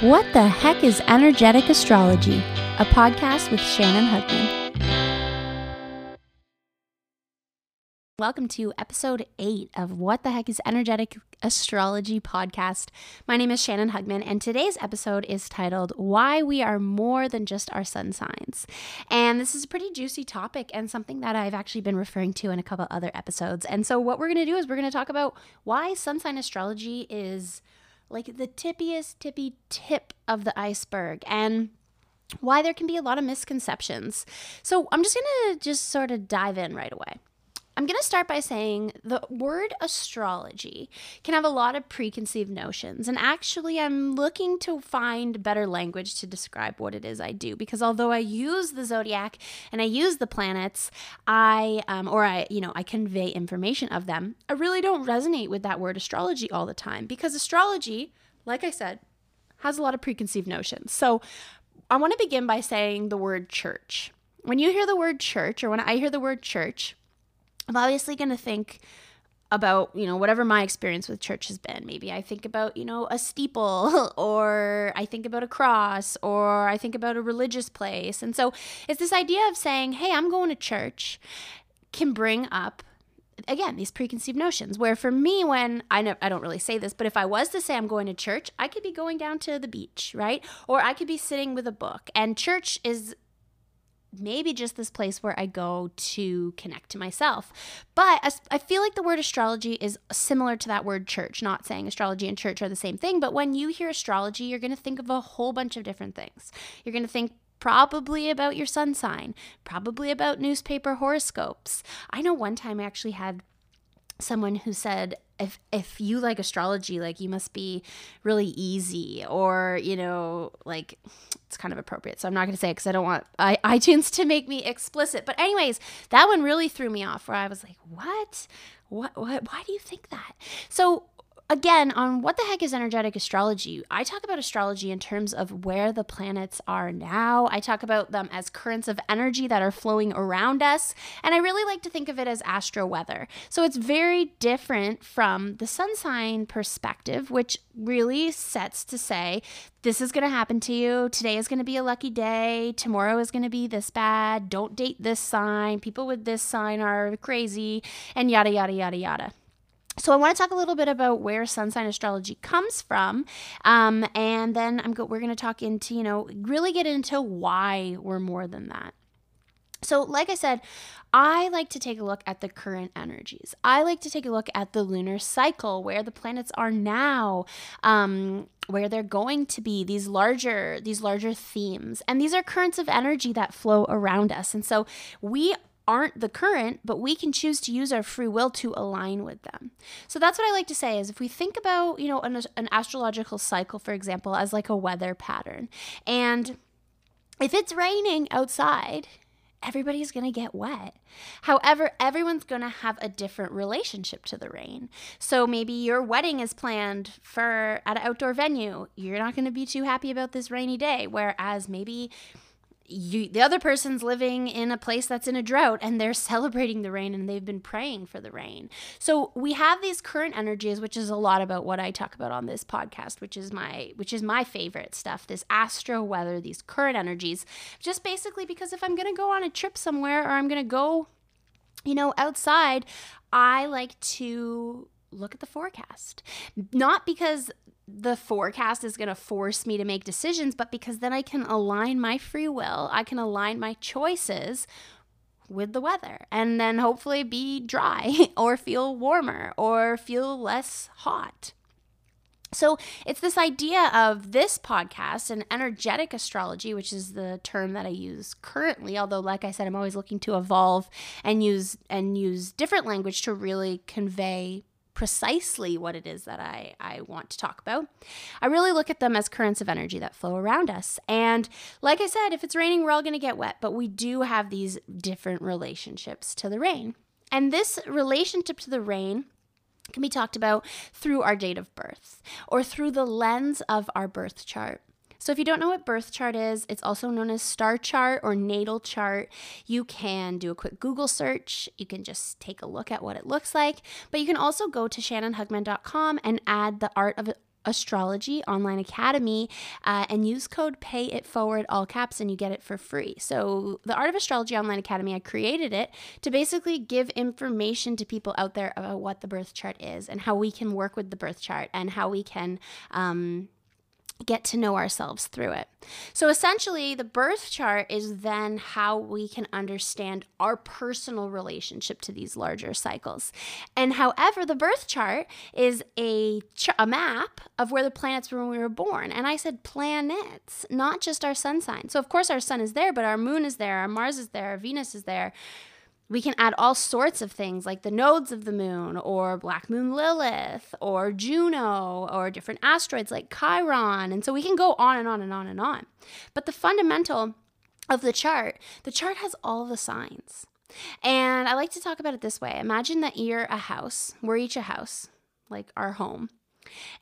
What the heck is energetic astrology? A podcast with Shannon Hugman. Welcome to episode eight of What the Heck is Energetic Astrology podcast. My name is Shannon Hugman, and today's episode is titled Why We Are More Than Just Our Sun Signs. And this is a pretty juicy topic and something that I've actually been referring to in a couple other episodes. And so, what we're going to do is we're going to talk about why sun sign astrology is like the tippiest tippy tip of the iceberg and why there can be a lot of misconceptions. So I'm just going to just sort of dive in right away. I'm going to start by saying the word astrology can have a lot of preconceived notions. And actually, I'm looking to find better language to describe what it is I do. Because although I use the zodiac and I use the planets, I, um, or I, you know, I convey information of them, I really don't resonate with that word astrology all the time. Because astrology, like I said, has a lot of preconceived notions. So I want to begin by saying the word church. When you hear the word church, or when I hear the word church, I'm obviously going to think about, you know, whatever my experience with church has been. Maybe I think about, you know, a steeple or I think about a cross or I think about a religious place. And so it's this idea of saying, hey, I'm going to church can bring up again these preconceived notions where for me when I know I don't really say this but if I was to say I'm going to church I could be going down to the beach right or I could be sitting with a book and church is maybe just this place where I go to connect to myself. But I feel like the word astrology is similar to that word church, not saying astrology and church are the same thing, but when you hear astrology, you're going to think of a whole bunch of different things. You're going to think probably about your sun sign, probably about newspaper horoscopes. I know one time I actually had someone who said if if you like astrology like you must be really easy or you know like it's kind of appropriate. So i'm not going to say it because i don't want I, itunes to make me explicit. But anyways that one really threw me off where i was like what? What what why do you think that? So again, on what the heck is energetic astrology, I talk about astrology in terms of where the planets are now. I talk about them as currents of energy that are flowing around us. And I really like to think of it as astro weather. So it's very different from the sun sign perspective, which really sets to say, this is going to happen to you. Today is going to be a lucky day. Tomorrow is going to be this bad. Don't date this sign. People with this sign are crazy, and yada, yada, yada, yada. So I want to talk a little bit about where sun sign astrology comes from, um, and then I'm go- we're going to talk into you know really get into why we're more than that. So, like I said, I like to take a look at the current energies. I like to take a look at the lunar cycle, where the planets are now, um, where they're going to be. These larger, these larger themes, and these are currents of energy that flow around us. And so, we aren't the current, but we can choose to use our free will to align with them. So that's what I like to say is if we think about, you know, an, an astrological cycle, for example, as like a weather pattern, and if it's raining outside, everybody's going to get wet. However, everyone's going to have a different relationship to the rain. So maybe your wedding is planned for at an outdoor venue. You're not going to be too happy about this rainy day whereas maybe you the other person's living in a place that's in a drought and they're celebrating the rain and they've been praying for the rain. So we have these current energies which is a lot about what I talk about on this podcast, which is my which is my favorite stuff, this astro weather, these current energies. Just basically because if I'm going to go on a trip somewhere or I'm going to go you know outside, I like to look at the forecast. Not because the forecast is going to force me to make decisions, but because then I can align my free will, I can align my choices with the weather and then hopefully be dry or feel warmer or feel less hot. So it's this idea of this podcast and energetic astrology, which is the term that I use currently. Although, like I said, I'm always looking to evolve and use and use different language to really convey precisely what it is that I, I want to talk about. I really look at them as currents of energy that flow around us. And like I said, if it's raining, we're all going to get wet, but we do have these different relationships to the rain. And this relationship to the rain can be talked about through our date of birth or through the lens of our birth chart. So, if you don't know what birth chart is, it's also known as star chart or natal chart. You can do a quick Google search. You can just take a look at what it looks like. But you can also go to shannonhugman.com and add the art of Astrology Online Academy uh, and use code Pay It Forward all caps and you get it for free. So the Art of Astrology Online Academy, I created it to basically give information to people out there about what the birth chart is and how we can work with the birth chart and how we can. Um, get to know ourselves through it. So essentially, the birth chart is then how we can understand our personal relationship to these larger cycles. And however, the birth chart is a, ch- a map of where the planets were when we were born. And I said planets, not just our sun sign. So, of course, our sun is there, but our moon is there, our Mars is there, our Venus is there we can add all sorts of things like the nodes of the moon or black moon lilith or juno or different asteroids like chiron. And so we can go on and on and on and on. But the fundamental of the chart the chart has all the signs. And i like to talk about it this way. Imagine that you're a house we're each a house like our home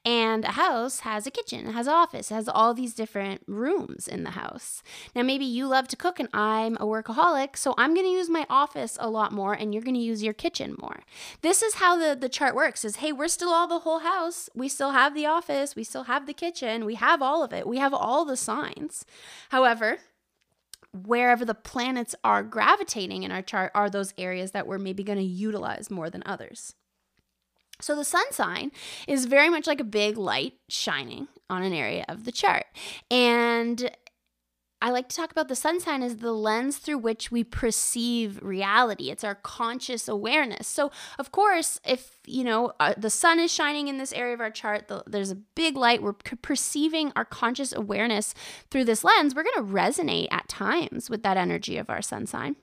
and a house has a kitchen, it has an office, has all these different rooms in the house. Now, maybe you love to cook and I'm a workaholic, so I'm to use my office a lot more and you're to use your kitchen more. This is how the, the chart works is hey, we're still all the whole house. We still have the office, we still have the kitchen, we have all of it. We have all the signs. However, wherever the planets are gravitating in our chart are those areas that we're maybe going to utilize more than others. So the sun sign is very much like a big light shining on an area of the chart. And I like to talk about the sun sign as the lens through which we perceive reality. It's our conscious awareness. So, of course, if you know uh, the sun is shining in this area of our chart, the, there's a big light. We're perceiving our conscious awareness through this lens. We're going to resonate at times with that energy of our sun sign.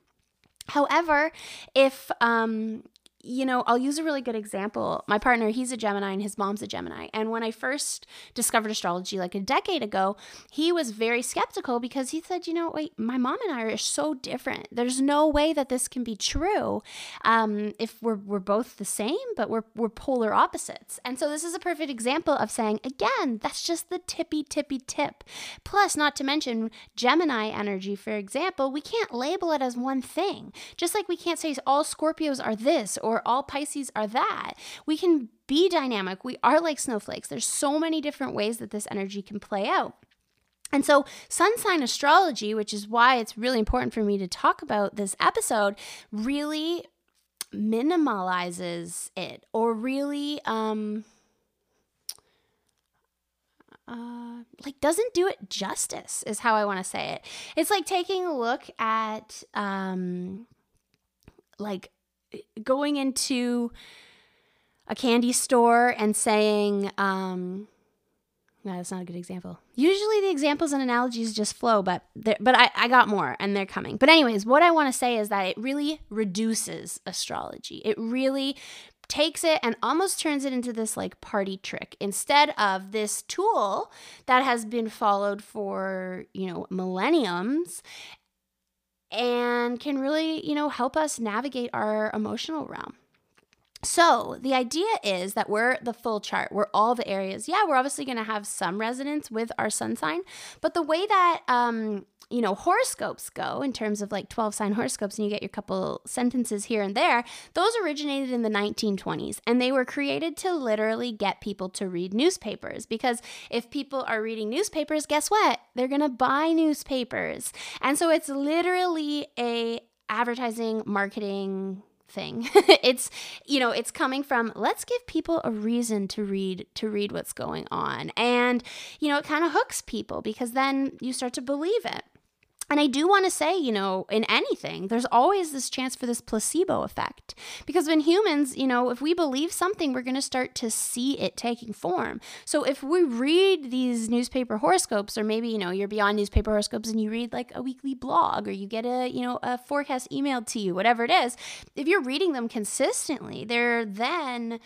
However, if um, you know, I'll use a really good example. My partner, he's a Gemini and his mom's a Gemini. And when I first discovered astrology like a decade ago, he was very skeptical because he said, you know, wait, my mom and I are so different. There's no way that this can be true um, if we're, we're both the same, but we're, we're polar opposites. And so this is a perfect example of saying, again, that's just the tippy, tippy tip. Plus, not to mention Gemini energy, for example, we can't label it as one thing. Just like we can't say all Scorpios are this or or all Pisces are that. We can be dynamic. We are like snowflakes. There's so many different ways that this energy can play out. And so, sun sign astrology, which is why it's really important for me to talk about this episode, really minimalizes it or really um uh like doesn't do it justice is how I want to say it. It's like taking a look at um like going into a candy store and saying, um, no, that's not a good example. Usually the examples and analogies just flow, but but I, I got more and they're coming. But anyways, what I want to say is that it really reduces astrology. It really takes it and almost turns it into this like party trick instead of this tool that has been followed for, you know, millenniums and can really, you know, help us navigate our emotional realm. So, the idea is that we're the full chart. We're all the areas. Yeah, we're obviously going to have some resonance with our sun sign, but the way that um, you know, horoscopes go in terms of like 12 sign horoscopes, and you get your couple sentences here and there, those originated in the 1920s and they were created to literally get people to read newspapers. Because if people are reading newspapers, guess what? They're going to buy newspapers. And so it's literally a advertising marketing thing. it's you know, it's coming from let's give people a reason to read to read what's going on. And you know, it kind of hooks people because then you start to believe it. And I do want to say, you know, in anything, there's always this chance for this placebo effect. Because when humans, you know, if we believe something, we're going to start to see it taking form. So if we read these newspaper horoscopes, or maybe, you know, you're beyond newspaper horoscopes and you read like a weekly blog or you get a, you know, a forecast emailed to you, whatever it is, if you're reading them consistently, they're then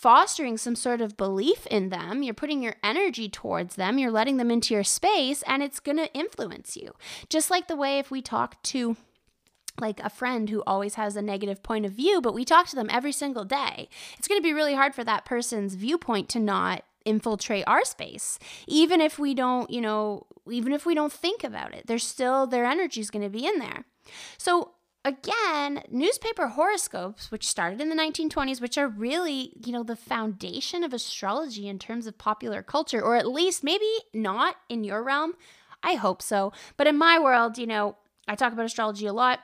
fostering some sort of belief in them. You're putting your energy towards them, you're letting them into your space, and it's going to influence you. Just like the way if we talk to like a friend who always has a negative point of view, but we talk to them every single day, it's going to be really hard for that person's viewpoint to not infiltrate our space even if we don't you know even if we don't think about it there's still their energy is going to be in there so again, newspaper horoscopes, which started in the 1920s, which are really, you know, the foundation of astrology in terms of popular culture, or at least maybe not in your realm. I hope so. But in my world, you know, I talk about astrology a lot.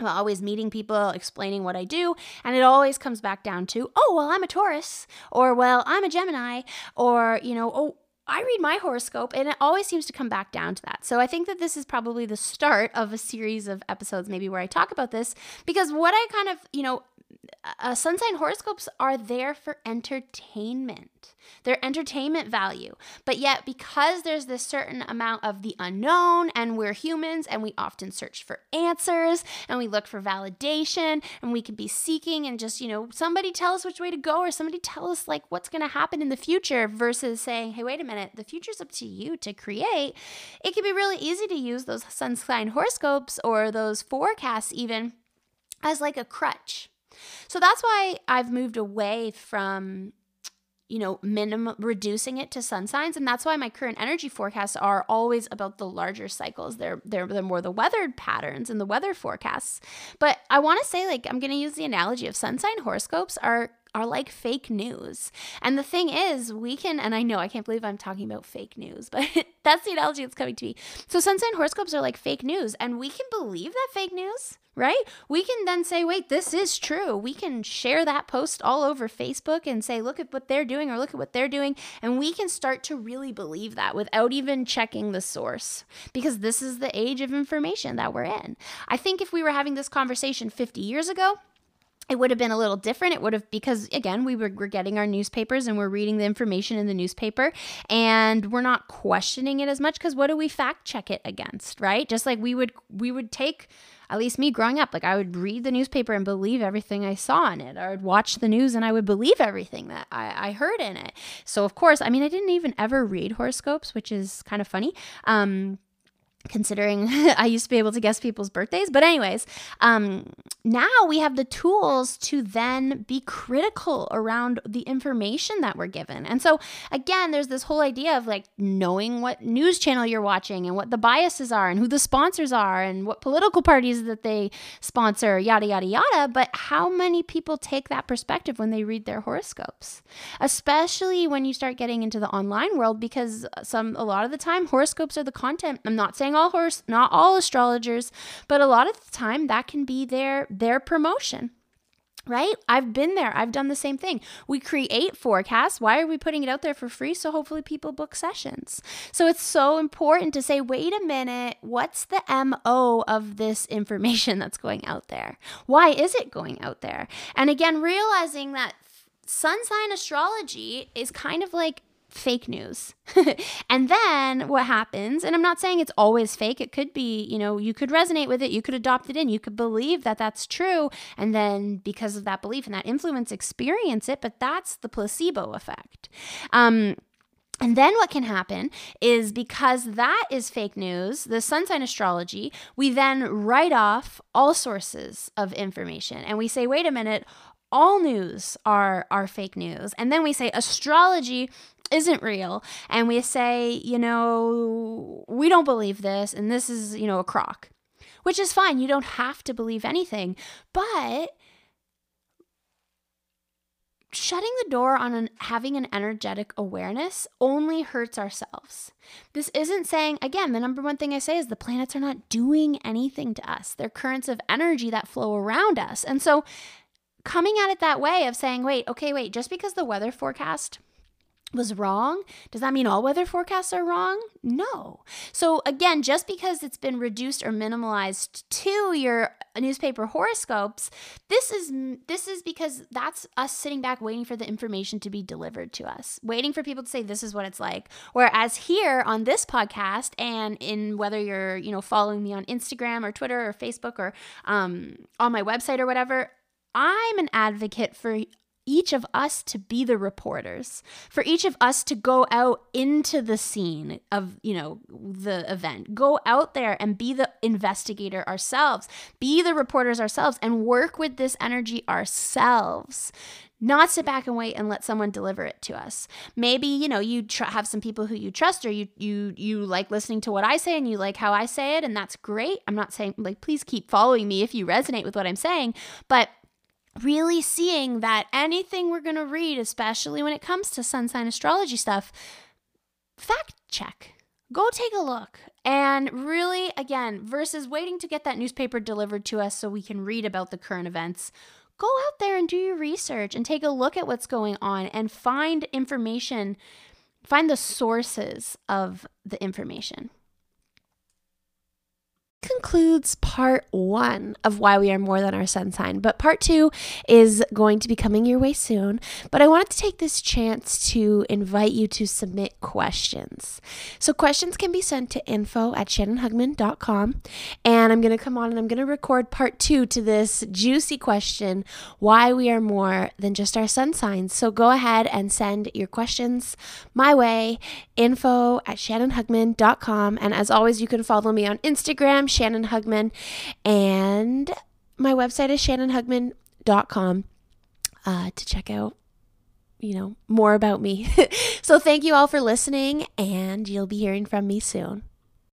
I'm always meeting people, explaining what I do, and it always comes back down to, oh, well, I'm a Taurus, or well, I'm a Gemini, or, you know, oh, I read my horoscope and it always seems to come back down to that. So I think that this is probably the start of a series of episodes, maybe where I talk about this, because what I kind of, you know, uh, sun sign horoscopes are there for entertainment. They're entertainment value. But yet, because there's this certain amount of the unknown, and we're humans, and we often search for answers, and we look for validation, and we could be seeking and just, you know, somebody tell us which way to go, or somebody tell us like what's going to happen in the future versus saying, hey, wait a minute, the future's up to you to create. It can be really easy to use those sun sign horoscopes or those forecasts even as like a crutch so that's why I've moved away from you know, minimum reducing it to sun signs. And that's why my current energy forecasts are always about the larger cycles. They're they're, they're more the weathered patterns and the weather forecasts. But I want to say, like, I'm gonna use the analogy of sun sign horoscopes are are like fake news. And the thing is, we can, and I know I can't believe I'm talking about fake news, but that's the analogy that's coming to me. So, sun sign horoscopes are like fake news, and we can believe that fake news right? We can then say, wait, this is true. We can share that post all over Facebook and say, look at what they're doing or look at what they're doing. And we can start to really believe that without even checking the source because this is the age of information that we're in. I think if we were having this conversation 50 years ago, it would have been a little different. It would have, because again, we were, we're getting our newspapers and we're reading the information in the newspaper and we're not questioning it as much because what do we fact check it against, right? Just like we would, we would take, at least me growing up, like I would read the newspaper and believe everything I saw in it. I would watch the news and I would believe everything that I, I heard in it. So, of course, I mean, I didn't even ever read horoscopes, which is kind of funny. Um, considering I used to be able to guess people's birthdays. But, anyways, um, now we have the tools to then be critical around the information that we're given. And so, again, there's this whole idea of like knowing what news channel you're watching and what the biases are and who the sponsors are and what political parties that they sponsor, yada, yada, yada. But how many people take that perspective when they read their horoscopes? Especially when you start getting into the online world, because some, a lot of the time, horoscopes are the content. I'm not saying all horse, not all astrologers, but a lot of the time that can be their their promotion right? I've been there. I've done the same thing. We create forecasts. Why are we putting it out there for free? So hopefully people book sessions. So it's so important to say, wait a minute, what's the MO of this information that's going out there? Why is it going out there? And again, realizing that sun sign astrology is kind of like fake news. and then what happens, and I'm not saying it's always fake, it could be, you know, you could resonate with it, you could adopt it in, you could believe that that's true, and then because of that belief and that influence, experience it, but that's the placebo effect. Um, and then what can happen is because that is fake news, the sun sign astrology, we then write off all sources of information and we say, wait a minute, all news are are fake news. And then we say astrology isn't real and we say, you know, we don't believe this and this is, you know, a crock. Which is fine. You don't have to believe anything. But shutting the door on an, having an energetic awareness only hurts ourselves. This isn't saying, again, the number one thing I say is the planets are not doing anything to us. They're currents of energy that flow around us. And so coming at it that way of saying, wait, okay, wait, just because the weather forecast was wrong, does that mean all weather forecasts are wrong? No. So again, just because it's been reduced or minimalized to your newspaper horoscopes, this is this is because that's us sitting back waiting for the information to be delivered to us, waiting for people to say this is what it's like. Whereas here on this podcast and in whether you're, you know, following me on Instagram or Twitter or Facebook or um, on my website or whatever, I'm an advocate for each of us to be the reporters, for each of us to go out into the scene of, you know, the event, go out there and be the investigator ourselves, be the reporters ourselves, and work with this energy ourselves. Not sit back and wait and let someone deliver it to us. Maybe you know you tr- have some people who you trust or you you you like listening to what i say and you like how i say it and that's great. I'm not saying like please keep following me if you resonate with what i'm saying but really seeing that anything we're going to read especially when it comes to sun sign astrology stuff fact check. Go take a look. And really again versus waiting to get that newspaper delivered to us so we can read about the current events go out there and do your research and take a look at what's going on and find information, find the sources of the information concludes part one of why we are more than our sun sign. But part two is going to be coming your way soon. But I wanted to take this chance to invite you to submit questions. So questions can be sent to info at shannonhugman.com. And I'm going to come on and I'm going to record part two to this juicy question why we are more than just our sun signs. So go ahead and send your questions my way, info at shannonhugman.com. And as always, you can follow me on Instagram Shannon Hugman, and my website is shannonhugman.com uh, to check out, you know, more about me. so thank you all for listening, and you'll be hearing from me soon.